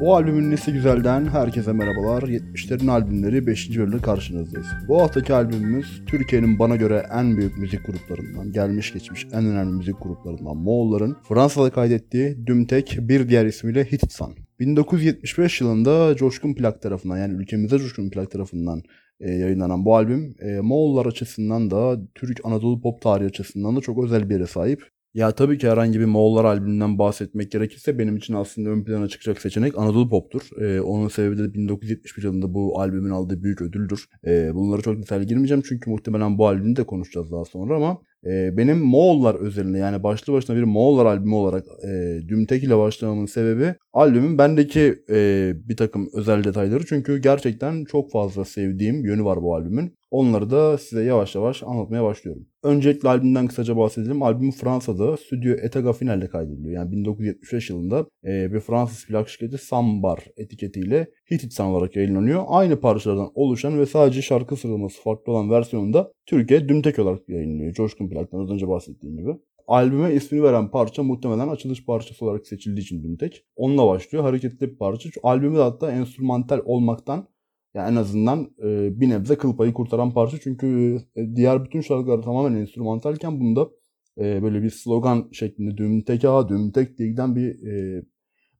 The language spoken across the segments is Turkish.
Bu albümün nesi güzelden herkese merhabalar. 70'lerin albümleri 5. bölümde karşınızdayız. Bu haftaki albümümüz Türkiye'nin bana göre en büyük müzik gruplarından, gelmiş geçmiş en önemli müzik gruplarından Moğolların Fransa'da kaydettiği Dümtek bir diğer ismiyle Hititsan. 1975 yılında Coşkun Plak tarafından yani ülkemizde Coşkun Plak tarafından e, yayınlanan bu albüm e, Moğollar açısından da Türk Anadolu pop tarihi açısından da çok özel bir yere sahip. Ya tabii ki herhangi bir Moğollar albümünden bahsetmek gerekirse benim için aslında ön plana çıkacak seçenek Anadolu Pop'tur. Ee, onun sebebi de 1971 yılında bu albümün aldığı büyük ödüldür. Ee, bunlara çok detaylı girmeyeceğim çünkü muhtemelen bu albümü de konuşacağız daha sonra ama e, benim Moğollar özelinde yani başlı başına bir Moğollar albümü olarak e, Dümtek ile başlamamın sebebi albümün bendeki e, bir takım özel detayları çünkü gerçekten çok fazla sevdiğim yönü var bu albümün. Onları da size yavaş yavaş anlatmaya başlıyorum. Öncelikle albümden kısaca bahsedelim. Albüm Fransa'da Stüdyo Etaga finalde kaydediliyor. Yani 1975 yılında e, bir Fransız plak şirketi Sambar etiketiyle Hititsan olarak yayınlanıyor. Aynı parçalardan oluşan ve sadece şarkı sıralaması farklı olan versiyonunda Türkiye Dümtek olarak yayınlıyor. Coşkun plaktan az önce bahsettiğim gibi. Albüme ismini veren parça muhtemelen açılış parçası olarak seçildiği için Dümtek. Onunla başlıyor. Hareketli bir parça. Albümü de hatta enstrümantal olmaktan yani en azından e, bir nebze kıl payı kurtaran parça. Çünkü e, diğer bütün şarkılar tamamen enstrümantalken bunda e, böyle bir slogan şeklinde düm tek ha düm tek diye giden bir e,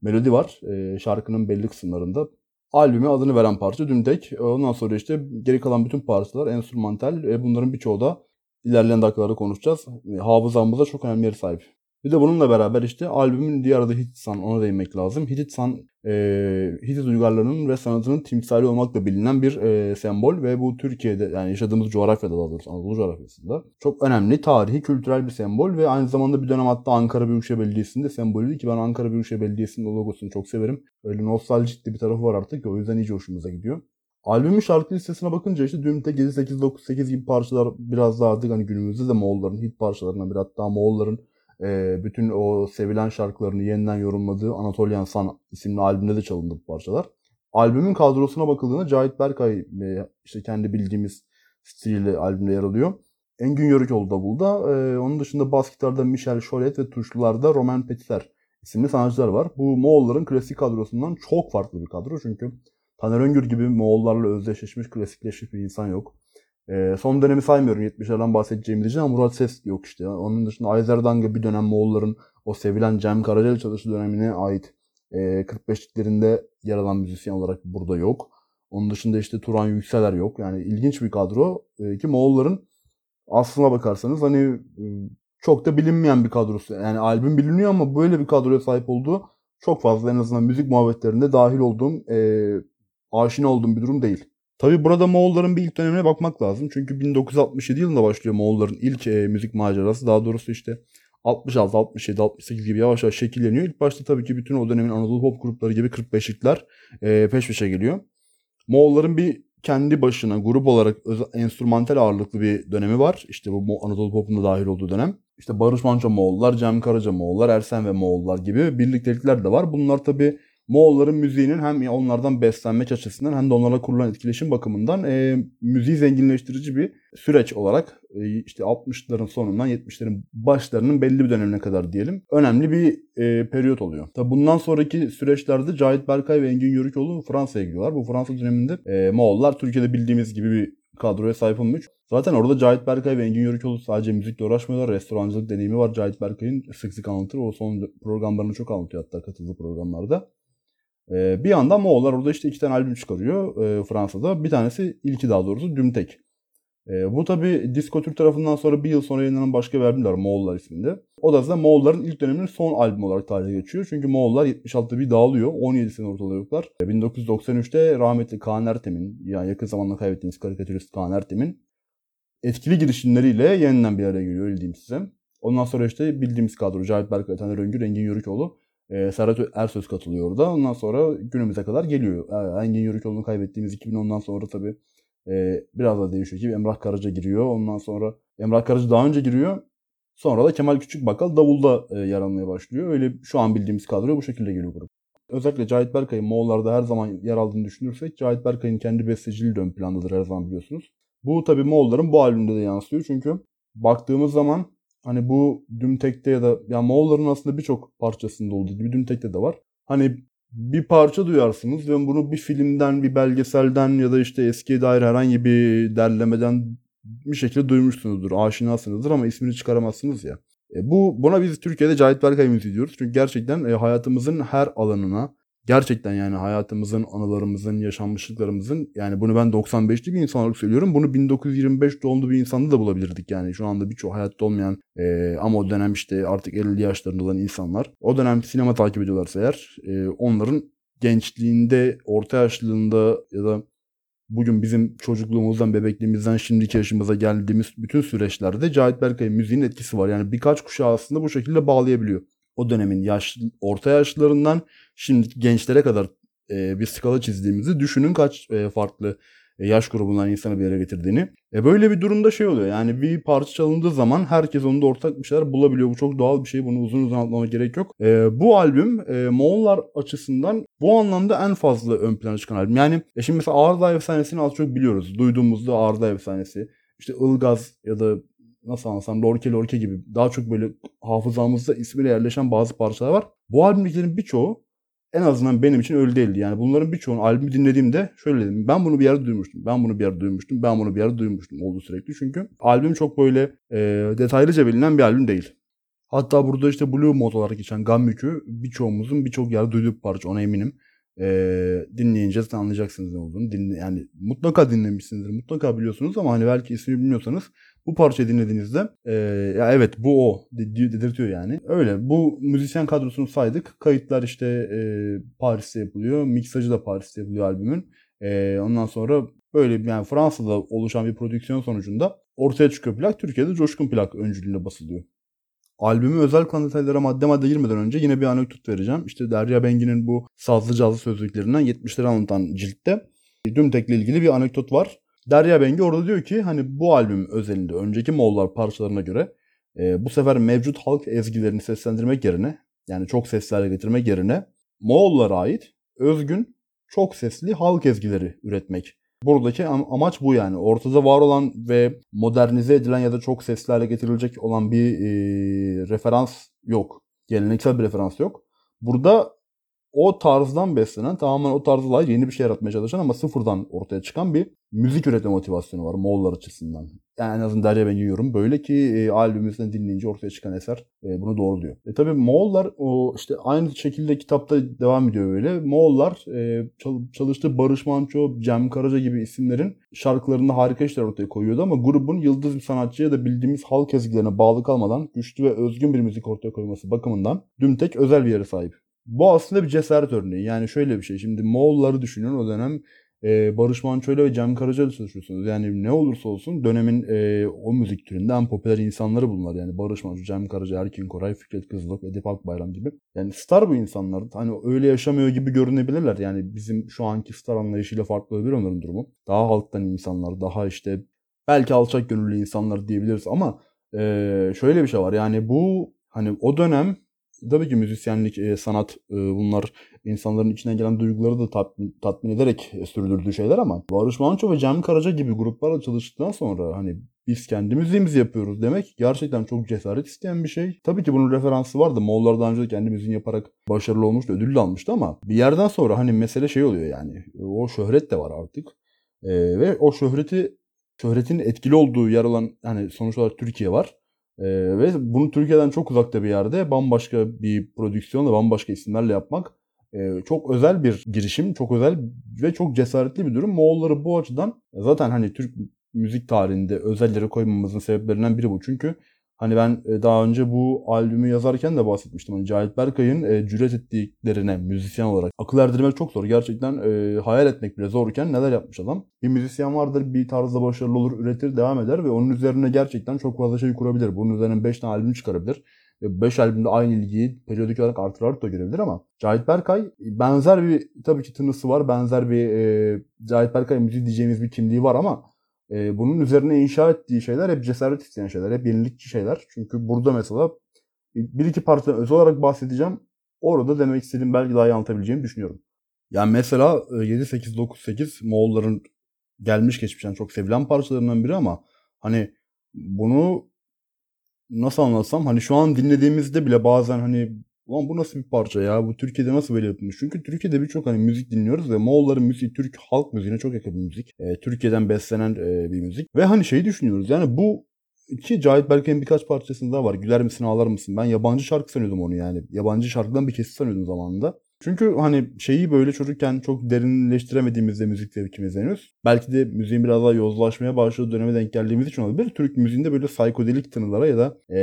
melodi var. E, şarkının belli kısımlarında. Albüme adını veren parça düm tek. Ondan sonra işte geri kalan bütün parçalar enstrümantal. E, bunların birçoğu da ilerleyen dakikalarda konuşacağız. E, hafızamıza çok önemli yer sahip. Bir de bununla beraber işte albümün diğer adı Hititsan ona değinmek lazım. Hititsan e, Hitit uygarlığının ve sanatının timsali olmakla bilinen bir e, sembol ve bu Türkiye'de yani yaşadığımız coğrafyada daha doğrusu Anadolu coğrafyasında çok önemli tarihi kültürel bir sembol ve aynı zamanda bir dönem hatta Ankara Büyükşehir Belediyesi'nde sembolüydü ki ben Ankara Büyükşehir Belediyesi'nin logosunu çok severim. Öyle nostaljik bir tarafı var artık o yüzden iyice hoşumuza gidiyor. Albümün şarkı listesine bakınca işte Dümte 7 8 9 8 gibi parçalar biraz daha artık hani günümüzde de Moğolların hit parçalarına bir hatta Moğolların e, bütün o sevilen şarkılarını yeniden yorumladığı Anatolian Sun isimli albümde de çalındı bu parçalar. Albümün kadrosuna bakıldığında Cahit Berkay e, işte kendi bildiğimiz stiliyle albümde yer alıyor. Engin Yörükoğlu davulda. E, onun dışında bas gitarda Michel Cholet ve tuşlularda Roman Petiter isimli sanatçılar var. Bu Moğolların klasik kadrosundan çok farklı bir kadro. Çünkü Taner Öngür gibi Moğollarla özdeşleşmiş, klasikleşmiş bir insan yok. E, son dönemi saymıyorum 70'lerden bahsedeceğimiz için ama Murat Ses yok işte. Onun dışında Ayzerdanga bir dönem Moğolların o sevilen Cem Karaca çalışı dönemine ait e, 45'liklerinde yer alan müzisyen olarak burada yok. Onun dışında işte Turan Yükseler yok. Yani ilginç bir kadro e, ki Moğolların aslına bakarsanız hani e, çok da bilinmeyen bir kadrosu. Yani albüm biliniyor ama böyle bir kadroya sahip olduğu çok fazla en azından müzik muhabbetlerinde dahil olduğum, e, aşina olduğum bir durum değil. Tabi burada Moğolların bir ilk dönemine bakmak lazım. Çünkü 1967 yılında başlıyor Moğolların ilk e, müzik macerası. Daha doğrusu işte 66, 67, 68 gibi yavaş yavaş şekilleniyor. İlk başta tabii ki bütün o dönemin Anadolu pop grupları gibi 45'likler e, peş peşe geliyor. Moğolların bir kendi başına grup olarak enstrümantal ağırlıklı bir dönemi var. İşte bu Anadolu pop'un da dahil olduğu dönem. İşte Barış Manço Moğollar, Cem Karaca Moğollar, Ersen ve Moğollar gibi birliktelikler de var. Bunlar tabii Moğolların müziğinin hem onlardan beslenmek açısından hem de onlarla kurulan etkileşim bakımından e, müziği zenginleştirici bir süreç olarak e, işte 60'ların sonundan 70'lerin başlarının belli bir dönemine kadar diyelim önemli bir e, periyot oluyor. Tabi bundan sonraki süreçlerde Cahit Berkay ve Engin Yörükoğlu Fransa'ya gidiyorlar. Bu Fransa döneminde e, Moğollar Türkiye'de bildiğimiz gibi bir kadroya sahip olmuş. Zaten orada Cahit Berkay ve Engin Yörükoğlu sadece müzikle uğraşmıyorlar. Restorancılık deneyimi var. Cahit Berkay'ın sık sık anlatır. O son programlarını çok anlatıyor hatta katıldığı programlarda. E, bir yandan Moğollar orada işte iki tane albüm çıkarıyor e, Fransa'da. Bir tanesi ilki daha doğrusu Dümtek. E, bu tabi Disco Türk tarafından sonra bir yıl sonra yayınlanan başka bir albüm Moğollar isminde. O da zaten Moğolların ilk döneminin son albüm olarak tarihe geçiyor. Çünkü Moğollar 76'da bir dağılıyor. 17 sene ortada yoklar. 1993'te rahmetli Kaan Ertem'in yani yakın zamanda kaybettiğimiz karikatürist Kaan Ertem'in etkili girişimleriyle yeniden bir araya geliyor diyeyim size. Ondan sonra işte bildiğimiz kadro Cahit Berkay, Taner Öngür, Engin Yörükoğlu e, Serhat Ersöz katılıyor orada. Ondan sonra günümüze kadar geliyor. E, Engin Yörükoğlu'nu kaybettiğimiz 2010'dan sonra tabii e, biraz da değişiyor ki Emrah Karaca giriyor. Ondan sonra Emrah Karaca daha önce giriyor. Sonra da Kemal Küçükbakal davulda e, yer almaya başlıyor. Öyle şu an bildiğimiz kadro bu şekilde geliyor grup. Özellikle Cahit Berkay'ın Moğollar'da her zaman yer aldığını düşünürsek Cahit Berkay'ın kendi besteciliği de ön plandadır her zaman biliyorsunuz. Bu tabi Moğolların bu albümde de yansıyor çünkü baktığımız zaman Hani bu Dümtek'te ya da ya Moğolların aslında birçok parçasında olduğu gibi Dümtek'te de var. Hani bir parça duyarsınız ve bunu bir filmden, bir belgeselden ya da işte eskiye dair herhangi bir derlemeden bir şekilde duymuşsunuzdur, aşinasınızdır ama ismini çıkaramazsınız ya. E bu buna biz Türkiye'de Cahit Berkay müziği diyoruz. Çünkü gerçekten e, hayatımızın her alanına, gerçekten yani hayatımızın, anılarımızın, yaşanmışlıklarımızın yani bunu ben 95'li bir insan olarak söylüyorum. Bunu 1925 doğumlu bir insanda da bulabilirdik yani. Şu anda birçok hayatta olmayan e, ama o dönem işte artık 50 yaşlarında olan insanlar. O dönem sinema takip ediyorlarsa eğer e, onların gençliğinde, orta yaşlılığında ya da bugün bizim çocukluğumuzdan, bebekliğimizden şimdiki yaşımıza geldiğimiz bütün süreçlerde Cahit Berkay'ın müziğin etkisi var. Yani birkaç kuşağı aslında bu şekilde bağlayabiliyor. O dönemin yaş, orta yaşlılarından şimdiki gençlere kadar e, bir skala çizdiğimizi düşünün kaç e, farklı e, yaş grubundan insanı bir yere getirdiğini. E böyle bir durumda şey oluyor yani bir parça çalındığı zaman herkes onda ortak bir şeyler bulabiliyor. Bu çok doğal bir şey bunu uzun uzun anlatmama gerek yok. E, bu albüm e, Moğollar açısından bu anlamda en fazla ön plana çıkan albüm. Yani e şimdi mesela Ağrıdağ Efsanesi'ni az çok biliyoruz. Duyduğumuzda Ağrıdağ Efsanesi işte Ilgaz ya da nasıl anlatsam Lorke Lorke gibi daha çok böyle hafızamızda ismiyle yerleşen bazı parçalar var. Bu albümdekilerin birçoğu en azından benim için öyle değildi. Yani bunların birçoğunu albümü dinlediğimde şöyle dedim. Ben bunu bir yerde duymuştum. Ben bunu bir yerde duymuştum. Ben bunu bir yerde duymuştum oldu sürekli. Çünkü albüm çok böyle e, detaylıca bilinen bir albüm değil. Hatta burada işte Blue Mode olarak geçen Gammük'ü birçoğumuzun birçok yerde duyduğu bir parça ona eminim. Ee, dinleyince anlayacaksınız ne olduğunu. Dinle, yani mutlaka dinlemişsinizdir. Mutlaka biliyorsunuz ama hani belki ismini bilmiyorsanız bu parçayı dinlediğinizde e, ya evet bu o dedirtiyor yani. Öyle bu müzisyen kadrosunu saydık. Kayıtlar işte e, Paris'te yapılıyor. Miksajı da Paris'te yapılıyor albümün. E, ondan sonra böyle yani Fransa'da oluşan bir prodüksiyon sonucunda ortaya çıkıyor plak. Türkiye'de Coşkun plak öncülüğünde basılıyor. Albümü özel konu detaylara madde madde girmeden önce yine bir anekdot vereceğim. İşte Derya Bengi'nin bu sazlı cazlı sözlüklerinden 70'leri anlatan ciltte Dümtek'le ilgili bir anekdot var. Derya Bengi orada diyor ki hani bu albüm özelinde önceki Moğollar parçalarına göre e, bu sefer mevcut halk ezgilerini seslendirmek yerine yani çok seslerle getirmek yerine Moğollara ait özgün çok sesli halk ezgileri üretmek. Buradaki am- amaç bu yani. Ortada var olan ve modernize edilen ya da çok seslerle getirilecek olan bir e, referans yok. Geleneksel bir referans yok. Burada o tarzdan beslenen tamamen o tarzla yeni bir şey yaratmaya çalışan ama sıfırdan ortaya çıkan bir müzik üretme motivasyonu var Moğollar açısından. Yani en azından Derya ben yiyorum. Böyle ki e, albümümüzden dinleyince ortaya çıkan eser e, bunu doğruluyor. E tabi Moğollar o işte aynı şekilde kitapta devam ediyor böyle. Moğollar e, çalıştığı Barış Manço, Cem Karaca gibi isimlerin şarkılarında harika işler ortaya koyuyordu ama grubun yıldız bir sanatçıya da bildiğimiz halk ezgilerine bağlı kalmadan güçlü ve özgün bir müzik ortaya koyması bakımından Dümtek özel bir yere sahip. Bu aslında bir cesaret örneği. Yani şöyle bir şey. Şimdi Moğolları düşünün o dönem e, Barış Manço'yla ve Cem Karaca'yla çalışıyorsunuz. Yani ne olursa olsun dönemin e, o müzik türünde en popüler insanları bunlar. Yani Barış Manço, Cem Karaca, Erkin Koray, Fikret Kızılok, Edip Akbayram gibi. Yani star bu insanlar. Hani öyle yaşamıyor gibi görünebilirler. Yani bizim şu anki star anlayışıyla farklı olabilir onların durumu. Daha halktan insanlar, daha işte belki alçak gönüllü insanlar diyebiliriz ama e, şöyle bir şey var. Yani bu hani o dönem tabii ki müzisyenlik, e, sanat e, bunlar insanların içine gelen duyguları da tatmin, tatmin ederek e, sürdürdüğü şeyler ama Barış Manço ve Cem Karaca gibi gruplarla çalıştıktan sonra hani biz kendi müziğimizi yapıyoruz demek gerçekten çok cesaret isteyen bir şey. Tabii ki bunun referansı vardı. Moğollar daha önce de kendi müziğini yaparak başarılı olmuştu, ödül de almıştı ama bir yerden sonra hani mesele şey oluyor yani. O şöhret de var artık. E, ve o şöhreti şöhretin etkili olduğu yer olan hani sonuç olarak Türkiye var. Ee, ve bunu Türkiye'den çok uzakta bir yerde bambaşka bir prodüksiyonla bambaşka isimlerle yapmak e, çok özel bir girişim, çok özel ve çok cesaretli bir durum. Moğolları bu açıdan zaten hani Türk müzik tarihinde özelleri koymamızın sebeplerinden biri bu. Çünkü Hani ben e, daha önce bu albümü yazarken de bahsetmiştim. Hani Cahit Berkay'ın e, cüret ettiklerine müzisyen olarak akıl erdirmek çok zor. Gerçekten e, hayal etmek bile zorken neler yapmış adam. Bir müzisyen vardır bir tarzda başarılı olur, üretir, devam eder ve onun üzerine gerçekten çok fazla şey kurabilir. Bunun üzerine 5 tane albüm çıkarabilir. Ve 5 albümde aynı ilgiyi periyodik olarak artırarak da görebilir ama Cahit Berkay benzer bir tabii ki tınısı var. Benzer bir e, Cahit Berkay müziği diyeceğimiz bir kimliği var ama e, bunun üzerine inşa ettiği şeyler hep cesaret isteyen şeyler, hep yenilikçi şeyler. Çünkü burada mesela bir iki parça özel olarak bahsedeceğim. Orada demek istediğim belki daha iyi anlatabileceğimi düşünüyorum. Yani mesela 7-8-9-8 Moğolların gelmiş geçmişten çok sevilen parçalarından biri ama hani bunu nasıl anlatsam hani şu an dinlediğimizde bile bazen hani Ulan bu nasıl bir parça ya? Bu Türkiye'de nasıl böyle yapılmış? Çünkü Türkiye'de birçok hani müzik dinliyoruz ve Moğolların müziği Türk halk müziğine çok yakın bir müzik. E, Türkiye'den beslenen e, bir müzik. Ve hani şeyi düşünüyoruz yani bu ki Cahit Berkay'ın birkaç parçasında var. Güler misin ağlar mısın? Ben yabancı şarkı sanıyordum onu yani. Yabancı şarkıdan bir kesit sanıyordum zamanında. Çünkü hani şeyi böyle çocukken çok derinleştiremediğimizde müzik zevkimiz henüz. Belki de müziğin biraz daha yozlaşmaya başladığı döneme denk geldiğimiz için olabilir. Türk müziğinde böyle psikodelik tınılara ya da e,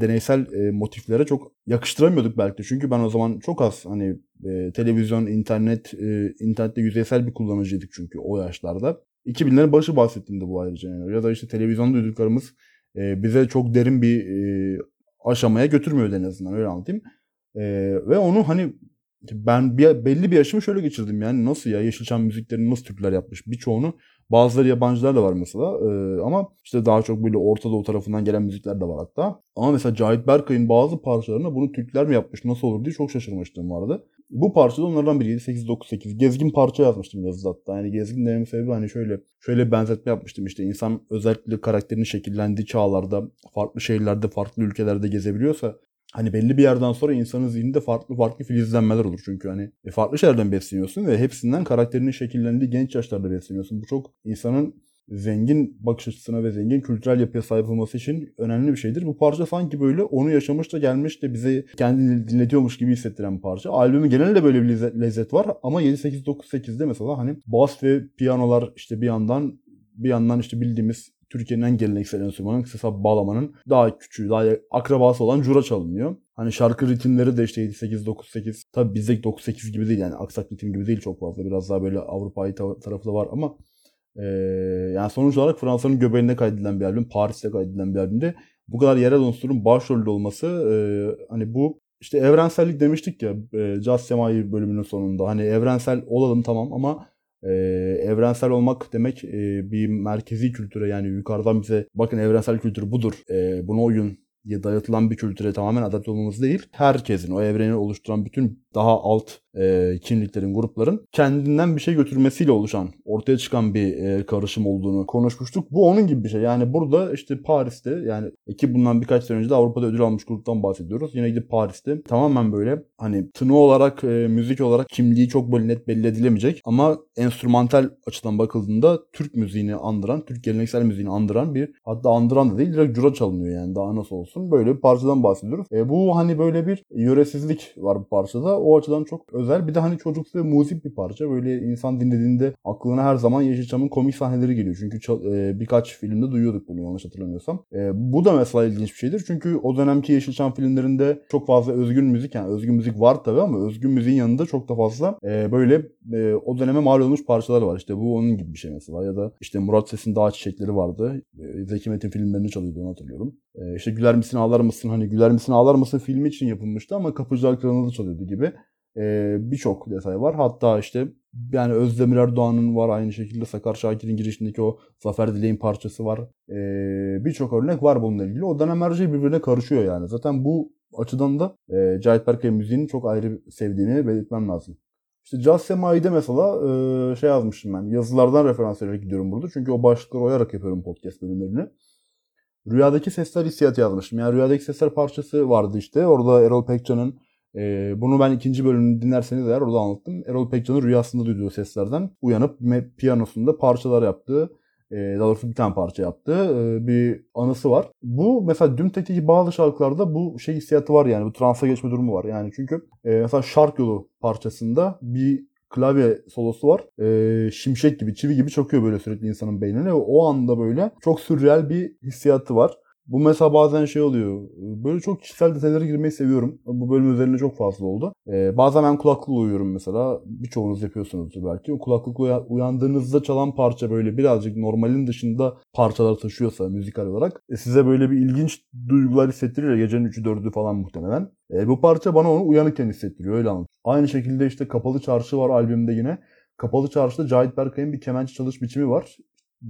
deneysel e, motiflere çok yakıştıramıyorduk belki de. Çünkü ben o zaman çok az hani e, televizyon, internet, e, internette yüzeysel bir kullanıcıydık çünkü o yaşlarda. 2000'lerin başı bahsettiğimde bu ayrıca yani. Ya da işte televizyonda duyduklarımız e, bize çok derin bir e, aşamaya götürmüyor en azından öyle anlatayım. E, ve onu hani ben bir, belli bir yaşımı şöyle geçirdim yani nasıl ya Yeşilçam müziklerini nasıl Türkler yapmış birçoğunu bazıları yabancılar da var mesela ee, ama işte daha çok böyle Orta Doğu tarafından gelen müzikler de var hatta. Ama mesela Cahit Berkay'ın bazı parçalarına bunu Türkler mi yapmış nasıl olur diye çok şaşırmıştım vardı. Bu parça da onlardan biriydi 898. Gezgin parça yazmıştım yazıda hatta. Yani gezgin dememin sebebi hani şöyle şöyle benzetme yapmıştım işte insan özellikle karakterinin şekillendiği çağlarda farklı şehirlerde farklı ülkelerde gezebiliyorsa hani belli bir yerden sonra insanın zihninde farklı farklı filizlenmeler olur. Çünkü hani e, farklı şeylerden besleniyorsun ve hepsinden karakterinin şekillendiği genç yaşlarda besleniyorsun. Bu çok insanın zengin bakış açısına ve zengin kültürel yapıya sahip olması için önemli bir şeydir. Bu parça sanki böyle onu yaşamış da gelmiş de bize kendini dinletiyormuş gibi hissettiren bir parça. Albümün genelinde böyle bir lezzet, var ama 7-8-9-8'de mesela hani bas ve piyanolar işte bir yandan bir yandan işte bildiğimiz Türkiye'nin en geleneksel enstrümanı kısa bağlamanın daha küçüğü, daha akrabası olan cura çalınıyor. Hani şarkı ritimleri de işte 7-8-9-8. Tabi bizdeki 9-8 gibi değil yani aksak ritim gibi değil çok fazla. Biraz daha böyle Avrupa'yı tarafı da var ama ee, yani sonuç olarak Fransa'nın göbeğinde kaydedilen bir albüm, Paris'te kaydedilen bir albümde bu kadar yerel unsurun başrolde olması e, hani bu işte evrensellik demiştik ya e, Jazz Semai bölümünün sonunda. Hani evrensel olalım tamam ama e, evrensel olmak demek e, bir merkezi kültüre yani yukarıdan bize bakın evrensel kültür budur. E, buna uyun dayatılan bir kültüre tamamen adapte olmamız değil. Herkesin o evreni oluşturan bütün daha alt e, kimliklerin, grupların kendinden bir şey götürmesiyle oluşan, ortaya çıkan bir e, karışım olduğunu konuşmuştuk. Bu onun gibi bir şey. Yani burada işte Paris'te yani ki bundan birkaç sene önce de Avrupa'da ödül almış gruptan bahsediyoruz. Yine gidip Paris'te tamamen böyle hani tını olarak, e, müzik olarak kimliği çok böyle net belli edilemeyecek ama enstrümantal açıdan bakıldığında Türk müziğini andıran, Türk geleneksel müziğini andıran bir hatta andıran da değil direkt cura çalınıyor yani daha nasıl olsun. Böyle bir parçadan bahsediyoruz. E, bu hani böyle bir yöresizlik var bu parçada. O açıdan çok özel. Bir de hani çocuksu ve muzik bir parça. Böyle insan dinlediğinde aklına her zaman Yeşilçam'ın komik sahneleri geliyor. Çünkü e, birkaç filmde duyuyorduk bunu yanlış hatırlamıyorsam. E, bu da mesela ilginç bir şeydir. Çünkü o dönemki Yeşilçam filmlerinde çok fazla özgün müzik yani özgün müzik var tabii ama özgün müziğin yanında çok da fazla e, böyle e, o döneme mal olmuş parçalar var. İşte bu onun gibi bir şey mesela. Ya da işte Murat Ses'in Dağ Çiçekleri vardı. E, Zeki Metin filmlerini çalıyordu onu hatırlıyorum. E, işte Güler Misin Ağlar Mısın hani Güler Misin Ağlar Mısın filmi için yapılmıştı ama Kapıcılar Kralı'nı çalıyordu gibi e, birçok detay var. Hatta işte yani Özdemir Erdoğan'ın var aynı şekilde Sakar Şakir'in girişindeki o Zafer Dilek'in parçası var. E, birçok örnek var bununla ilgili. O dönem her şey birbirine karışıyor yani. Zaten bu açıdan da e, Cahit Berkay müziğini çok ayrı sevdiğini belirtmem lazım. İşte Jazz Semai'de mesela e, şey yazmıştım ben. Yazılardan referans vererek gidiyorum burada. Çünkü o başlıkları oyarak yapıyorum podcast bölümlerini. Rüyadaki Sesler hissiyatı yazmıştım. Yani Rüyadaki Sesler parçası vardı işte. Orada Erol Pekcan'ın e, bunu ben ikinci bölümünü dinlerseniz eğer orada anlattım. Erol Pekcan'ın rüyasında duyduğu seslerden uyanıp piyanosunda parçalar yaptığı, e, daha doğrusu bir tane parça yaptığı e, bir anısı var. Bu mesela Dümtek'teki bazı şarkılarda bu şey hissiyatı var yani bu transa geçme durumu var. Yani çünkü e, mesela Şark Yolu parçasında bir klavye solosu var. E, şimşek gibi, çivi gibi çakıyor böyle sürekli insanın beynine. O anda böyle çok sürreal bir hissiyatı var. Bu mesela bazen şey oluyor. Böyle çok kişisel detaylara girmeyi seviyorum. Bu bölüm üzerinde çok fazla oldu. Ee, bazen ben kulaklıkla uyuyorum mesela. Birçoğunuz yapıyorsunuzdur belki. O kulaklıkla uyandığınızda çalan parça böyle birazcık normalin dışında parçalar taşıyorsa müzikal olarak e, size böyle bir ilginç duygular hissettiriyor ya gecenin 3'ü 4'ü falan muhtemelen. E, bu parça bana onu uyanıkken hissettiriyor öyle anladım. Aynı şekilde işte Kapalı Çarşı var albümde yine. Kapalı Çarşı'da Cahit Berkay'ın bir kemençe çalış biçimi var.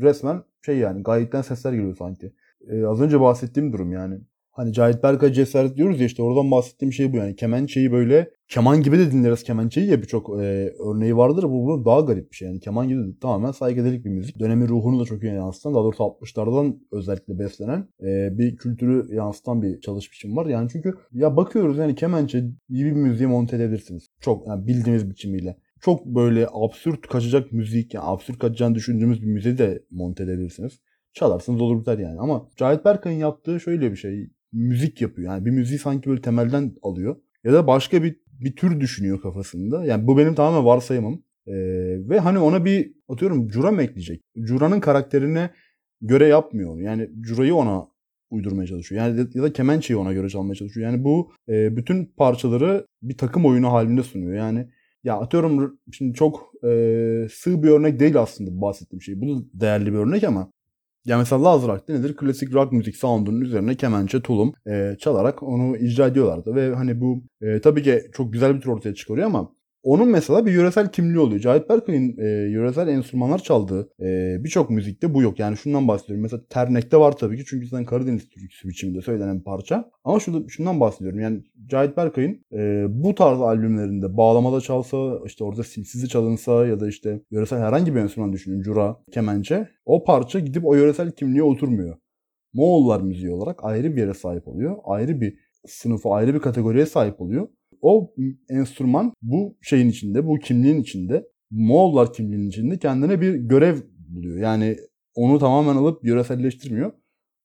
Resmen şey yani gayetten sesler geliyor sanki. Ee, az önce bahsettiğim durum yani. Hani Cahit Berkay cesaret diyoruz ya işte oradan bahsettiğim şey bu yani. Kemençeyi böyle keman gibi de dinleriz kemençeyi ya birçok e, örneği vardır. Bu bunun daha garip bir şey yani. Keman gibi de tamamen saygedelik bir müzik. Dönemin ruhunu da çok iyi yansıtan daha doğrusu 60'lardan özellikle beslenen e, bir kültürü yansıtan bir çalış biçim var. Yani çünkü ya bakıyoruz yani kemençe gibi bir müziği monte edebilirsiniz. Çok yani bildiğimiz biçimiyle çok böyle absürt kaçacak müzik yani absürt kaçacağını düşündüğümüz bir müziği de monte edebilirsiniz. Çalarsınız olur biter yani. Ama Cahit Berkay'ın yaptığı şöyle bir şey. Müzik yapıyor. Yani bir müziği sanki böyle temelden alıyor. Ya da başka bir bir tür düşünüyor kafasında. Yani bu benim tamamen varsayımım. Ee, ve hani ona bir atıyorum Cura mı ekleyecek? Cura'nın karakterine göre yapmıyor. Yani Cura'yı ona uydurmaya çalışıyor. Yani ya da kemençeyi ona göre çalmaya çalışıyor. Yani bu e, bütün parçaları bir takım oyunu halinde sunuyor. Yani ya atıyorum şimdi çok e, sığ bir örnek değil aslında bahsettiğim şey. Bu değerli bir örnek ama ya mesela Lazır Rock'ta nedir? Klasik rock müzik sound'unun üzerine kemençe, tulum e, çalarak onu icra ediyorlardı. Ve hani bu e, tabii ki çok güzel bir tür ortaya çıkarıyor ama onun mesela bir yöresel kimliği oluyor. Cahit Berkay'ın e, yöresel enstrümanlar çaldığı e, birçok müzikte bu yok. Yani şundan bahsediyorum. Mesela Ternek'te var tabii ki çünkü zaten Karadeniz türküsü biçiminde söylenen parça. Ama şurada, şundan bahsediyorum. Yani Cahit Berkay'ın e, bu tarz albümlerinde bağlamada çalsa, işte orada silsizi çalınsa ya da işte yöresel herhangi bir enstrüman düşünün. Cura, kemençe. O parça gidip o yöresel kimliğe oturmuyor. Moğollar müziği olarak ayrı bir yere sahip oluyor. Ayrı bir sınıfa, ayrı bir kategoriye sahip oluyor o enstrüman bu şeyin içinde, bu kimliğin içinde, Moğollar kimliğinin içinde kendine bir görev buluyor. Yani onu tamamen alıp yöreselleştirmiyor.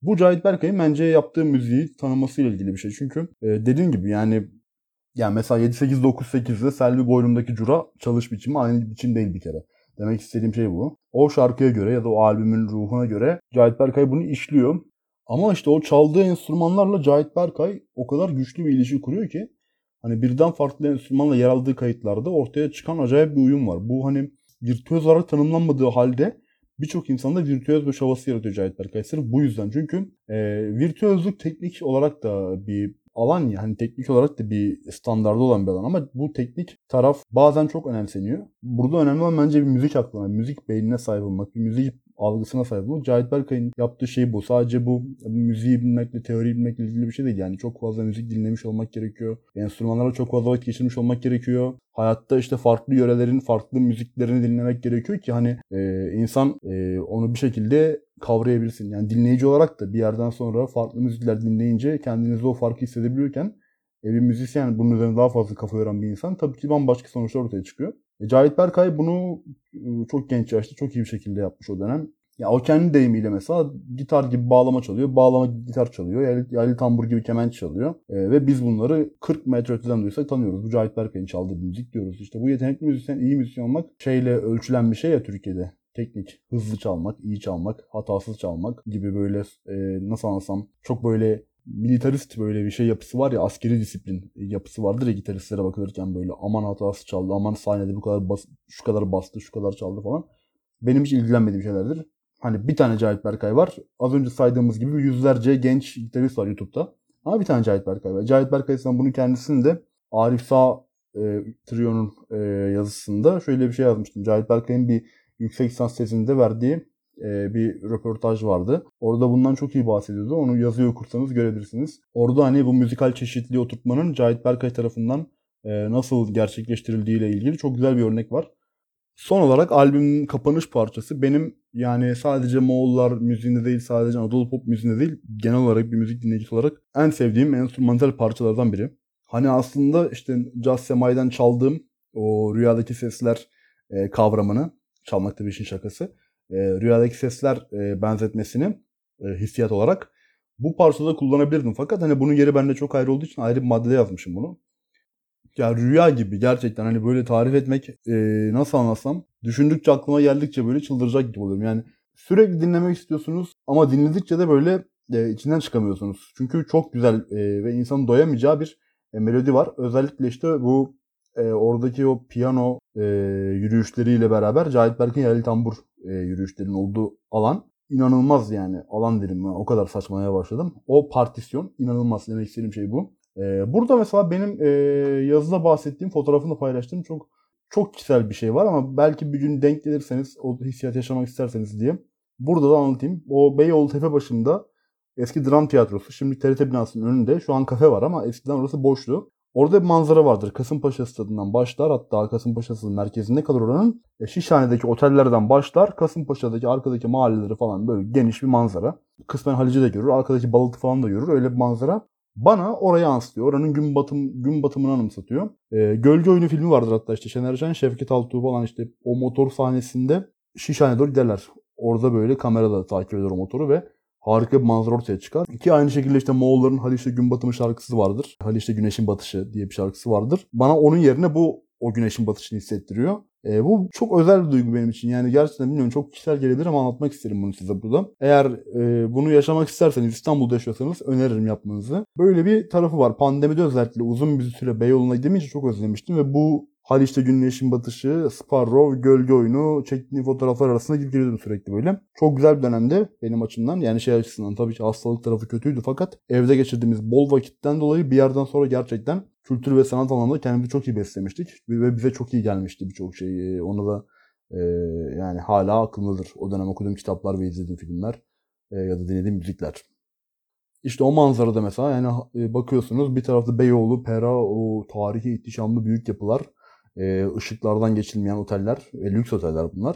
Bu Cahit Berkay'ın bence yaptığı müziği tanımasıyla ilgili bir şey. Çünkü e, dediğim gibi yani yani mesela 7-8-9-8'de Selvi Boylum'daki Cura çalış biçimi aynı biçim değil bir kere. Demek istediğim şey bu. O şarkıya göre ya da o albümün ruhuna göre Cahit Berkay bunu işliyor. Ama işte o çaldığı enstrümanlarla Cahit Berkay o kadar güçlü bir ilişki kuruyor ki hani birden farklı enstrümanla yer aldığı kayıtlarda ortaya çıkan acayip bir uyum var. Bu hani virtüöz olarak tanımlanmadığı halde birçok insanda virtüöz bir havası yaratıyor Cahit Berkay bu yüzden. Çünkü e, virtüözlük teknik olarak da bir alan ya hani teknik olarak da bir standardı olan bir alan ama bu teknik taraf bazen çok önemseniyor. Burada önemli olan bence bir müzik aklına, müzik beynine sahip olmak, bir müzik algısına sahip olmak. Cahit Berkay'ın yaptığı şey bu. Sadece bu müziği bilmekle, teoriyi bilmekle ilgili bir şey değil. Yani çok fazla müzik dinlemiş olmak gerekiyor. Enstrümanlarla çok fazla vakit geçirmiş olmak gerekiyor. Hayatta işte farklı yörelerin farklı müziklerini dinlemek gerekiyor ki hani e, insan e, onu bir şekilde kavrayabilsin. Yani dinleyici olarak da bir yerden sonra farklı müzikler dinleyince kendinizi o farkı hissedebiliyorken e, bir müzisyen bunun üzerine daha fazla kafa yoran bir insan tabii ki bambaşka sonuçlar ortaya çıkıyor. E, Cahit Berkay bunu e, çok genç yaşta çok iyi bir şekilde yapmış o dönem. Ya o kendi deyimiyle mesela gitar gibi bağlama çalıyor, bağlama gitar çalıyor, yaylı, yaylı tambur gibi kemenç çalıyor. E, ve biz bunları 40 metre öteden duysak tanıyoruz. Bu Cahit Berkay'ın çaldığı müzik diyoruz. İşte bu yetenekli müzisyen, iyi müzisyen olmak şeyle ölçülen bir şey ya Türkiye'de. Teknik, hızlı çalmak, iyi çalmak, hatasız çalmak gibi böyle e, nasıl anlasam çok böyle militarist böyle bir şey yapısı var ya askeri disiplin yapısı vardır ya gitaristlere bakılırken böyle aman hatası çaldı aman sahnede bu kadar bas, şu kadar bastı şu kadar çaldı falan. Benim hiç ilgilenmediğim şeylerdir. Hani bir tane Cahit Berkay var. Az önce saydığımız gibi yüzlerce genç gitarist var YouTube'da. Ama bir tane Cahit Berkay var. Cahit Berkay sen bunun kendisini de Arif Sağ e, Trio'nun e, yazısında şöyle bir şey yazmıştım. Cahit Berkay'ın bir yüksek lisans tezinde verdiği e, bir röportaj vardı. Orada bundan çok iyi bahsediyordu. Onu yazıyor okursanız görebilirsiniz. Orada hani bu müzikal çeşitliliği oturtmanın Cahit Berkay tarafından e, nasıl gerçekleştirildiği ile ilgili çok güzel bir örnek var. Son olarak albümün kapanış parçası benim yani sadece Moğollar müziğinde değil sadece Anadolu pop müziğinde değil genel olarak bir müzik dinleyicisi olarak en sevdiğim enstrümantal parçalardan biri. Hani aslında işte Jazz Semai'den çaldığım o rüyadaki sesler e, kavramını çalmak tabii işin şakası e, rüyadaki sesler e, benzetmesini e, hissiyat olarak bu parçada kullanabilirdim. Fakat hani bunun yeri bende çok ayrı olduğu için ayrı bir maddede yazmışım bunu. Ya rüya gibi gerçekten hani böyle tarif etmek e, nasıl anlatsam düşündükçe aklıma geldikçe böyle çıldıracak gibi oluyorum. Yani sürekli dinlemek istiyorsunuz ama dinledikçe de böyle e, içinden çıkamıyorsunuz. Çünkü çok güzel e, ve insanın doyamayacağı bir e, melodi var. Özellikle işte bu e, oradaki o piyano e, yürüyüşleriyle beraber Cahit Berk'in Yaylı Tambur e, yürüyüşlerin olduğu alan inanılmaz yani. Alan dedim o kadar saçmalamaya başladım. O partisyon inanılmaz demek istediğim şey bu. E, burada mesela benim e, yazıda bahsettiğim fotoğrafını paylaştığım çok çok kişisel bir şey var ama belki bir gün denk gelirseniz o hissiyat yaşamak isterseniz diye burada da anlatayım. O Beyoğlu tepe başında Eski dram tiyatrosu. Şimdi TRT binasının önünde. Şu an kafe var ama eskiden orası boştu. Orada bir manzara vardır. Kasımpaşa stadından başlar. Hatta Kasımpaşa stadının merkezinde kalır oranın. E, Şişhane'deki otellerden başlar. Kasımpaşa'daki arkadaki mahalleleri falan böyle geniş bir manzara. Kısmen Halici de görür. Arkadaki Balıklı falan da görür. Öyle bir manzara. Bana oraya yansıtıyor. Oranın gün batım gün batımını anımsatıyor. E, Gölge Oyunu filmi vardır hatta işte Şener Şen, Şevket Altuğ falan işte o motor sahnesinde Şişhane'ye doğru giderler. Orada böyle kamerada takip eder o motoru ve harika bir manzara ortaya çıkar. Ki aynı şekilde işte Moğolların Haliç'te Gün Batımı şarkısı vardır. Haliç'te Güneşin Batışı diye bir şarkısı vardır. Bana onun yerine bu o güneşin batışını hissettiriyor. E, bu çok özel bir duygu benim için. Yani gerçekten bilmiyorum çok kişisel gelebilir ama anlatmak isterim bunu size burada. Eğer e, bunu yaşamak isterseniz İstanbul'da yaşıyorsanız öneririm yapmanızı. Böyle bir tarafı var. Pandemide özellikle uzun bir süre Beyoğlu'na gidemeyince çok özlemiştim ve bu Haliç'te güneşin batışı, Sparrow, gölge oyunu çektiğim fotoğraflar arasında gidip geliyordum sürekli böyle. Çok güzel bir dönemde benim açımdan. Yani şey açısından tabii ki hastalık tarafı kötüydü fakat evde geçirdiğimiz bol vakitten dolayı bir yerden sonra gerçekten kültür ve sanat alanında kendimizi çok iyi beslemiştik. Ve bize çok iyi gelmişti birçok şey. Onu da e, yani hala aklımdadır. O dönem okuduğum kitaplar ve izlediğim filmler e, ya da dinlediğim müzikler. İşte o manzarada mesela yani e, bakıyorsunuz bir tarafta Beyoğlu, Pera, o tarihi ihtişamlı büyük yapılar e, ışıklardan geçilmeyen oteller, lüks oteller bunlar.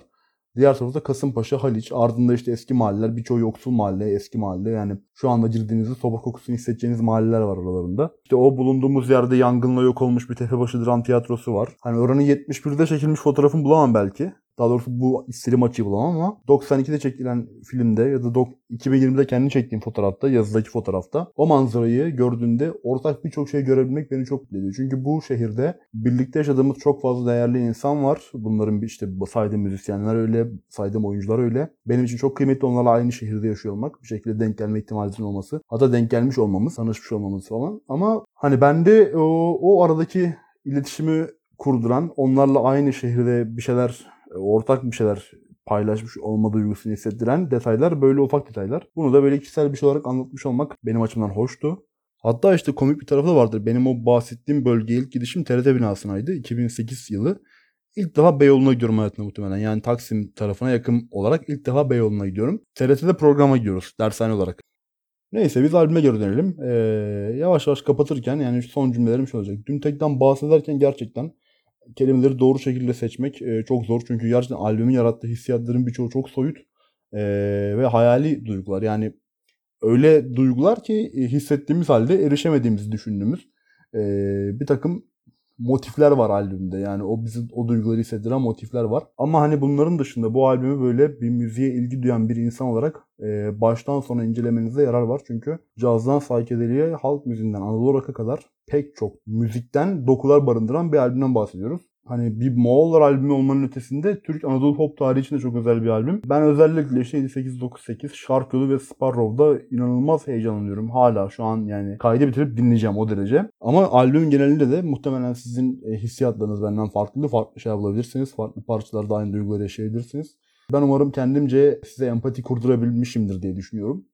Diğer tarafta Kasımpaşa, Haliç, ardında işte eski mahalleler, birçoğu yoksul mahalle, eski mahalle. Yani şu anda girdiğinizde soba kokusunu hissedeceğiniz mahalleler var aralarında. İşte o bulunduğumuz yerde yangınla yok olmuş bir Tepebaşı Dram Tiyatrosu var. Hani oranın 71'de çekilmiş fotoğrafını bulamam belki. Daha doğrusu bu istediğim açıyı bulamam ama 92'de çekilen filmde ya da 2020'de kendi çektiğim fotoğrafta, yazıdaki fotoğrafta o manzarayı gördüğümde ortak birçok şey görebilmek beni çok mutlu ediyor. Çünkü bu şehirde birlikte yaşadığımız çok fazla değerli insan var. Bunların işte saydığım müzisyenler öyle, saydığım oyuncular öyle. Benim için çok kıymetli onlarla aynı şehirde yaşıyor olmak. Bir şekilde denk gelme ihtimalimizin olması. Hatta denk gelmiş olmamız, tanışmış olmamız falan. Ama hani bende o, o aradaki iletişimi kurduran, onlarla aynı şehirde bir şeyler ortak bir şeyler paylaşmış olma duygusunu hissettiren detaylar böyle ufak detaylar. Bunu da böyle kişisel bir şey olarak anlatmış olmak benim açımdan hoştu. Hatta işte komik bir tarafı da vardır. Benim o bahsettiğim bölgeye ilk gidişim TRT binasınaydı. 2008 yılı. İlk defa Beyoğlu'na gidiyorum hayatımda muhtemelen. Yani Taksim tarafına yakın olarak ilk defa Beyoğlu'na gidiyorum. TRT'de programa gidiyoruz dershane olarak. Neyse biz albüme geri dönelim. Ee, yavaş yavaş kapatırken yani son cümlelerim şey olacak. Dün tekten bahsederken gerçekten kelimeleri doğru şekilde seçmek e, çok zor. Çünkü gerçekten albümün yarattığı hissiyatların birçoğu çok soyut e, ve hayali duygular. Yani öyle duygular ki e, hissettiğimiz halde erişemediğimizi düşündüğümüz e, bir takım motifler var albümde. Yani o bizi o duyguları hissettiren motifler var. Ama hani bunların dışında bu albümü böyle bir müziğe ilgi duyan bir insan olarak e, baştan sona incelemenizde yarar var. Çünkü cazdan psychedelic'e, halk müziğinden Anadolu rock'a kadar pek çok müzikten dokular barındıran bir albümden bahsediyoruz. Hani bir Moğollar albümü olmanın ötesinde Türk Anadolu pop tarihi için de çok özel bir albüm. Ben özellikle işte 7898 Şarkılı ve Sparrow'da inanılmaz heyecanlanıyorum. Hala şu an yani kaydı bitirip dinleyeceğim o derece. Ama albüm genelinde de muhtemelen sizin e, hissiyatlarınız benden farklı. Farklı şey bulabilirsiniz. Farklı parçalarda aynı duyguları yaşayabilirsiniz. Ben umarım kendimce size empati kurdurabilmişimdir diye düşünüyorum.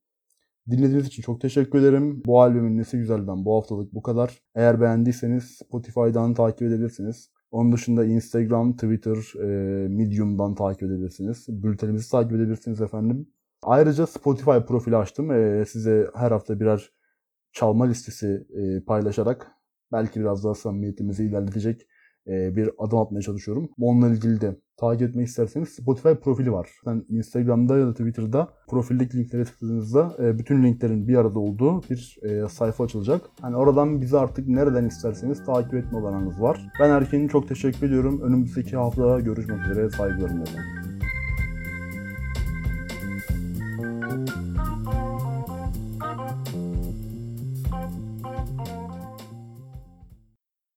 Dinlediğiniz için çok teşekkür ederim. Bu albümün nesi güzelden bu haftalık bu kadar. Eğer beğendiyseniz Spotify'dan takip edebilirsiniz. Onun dışında Instagram, Twitter, e, Medium'dan takip edebilirsiniz. Bültenimizi takip edebilirsiniz efendim. Ayrıca Spotify profili açtım. E, size her hafta birer çalma listesi e, paylaşarak belki biraz daha samimiyetimizi ilerletecek e, bir adım atmaya çalışıyorum. Onunla ilgili de takip etmek isterseniz Spotify profili var. Yani Instagram'da ya da Twitter'da profildeki linklere tıkladığınızda e, bütün linklerin bir arada olduğu bir e, sayfa açılacak. Hani oradan bizi artık nereden isterseniz takip etme olanınız var. Ben Erken'in çok teşekkür ediyorum. Önümüzdeki hafta görüşmek üzere. Saygılarımla efendim.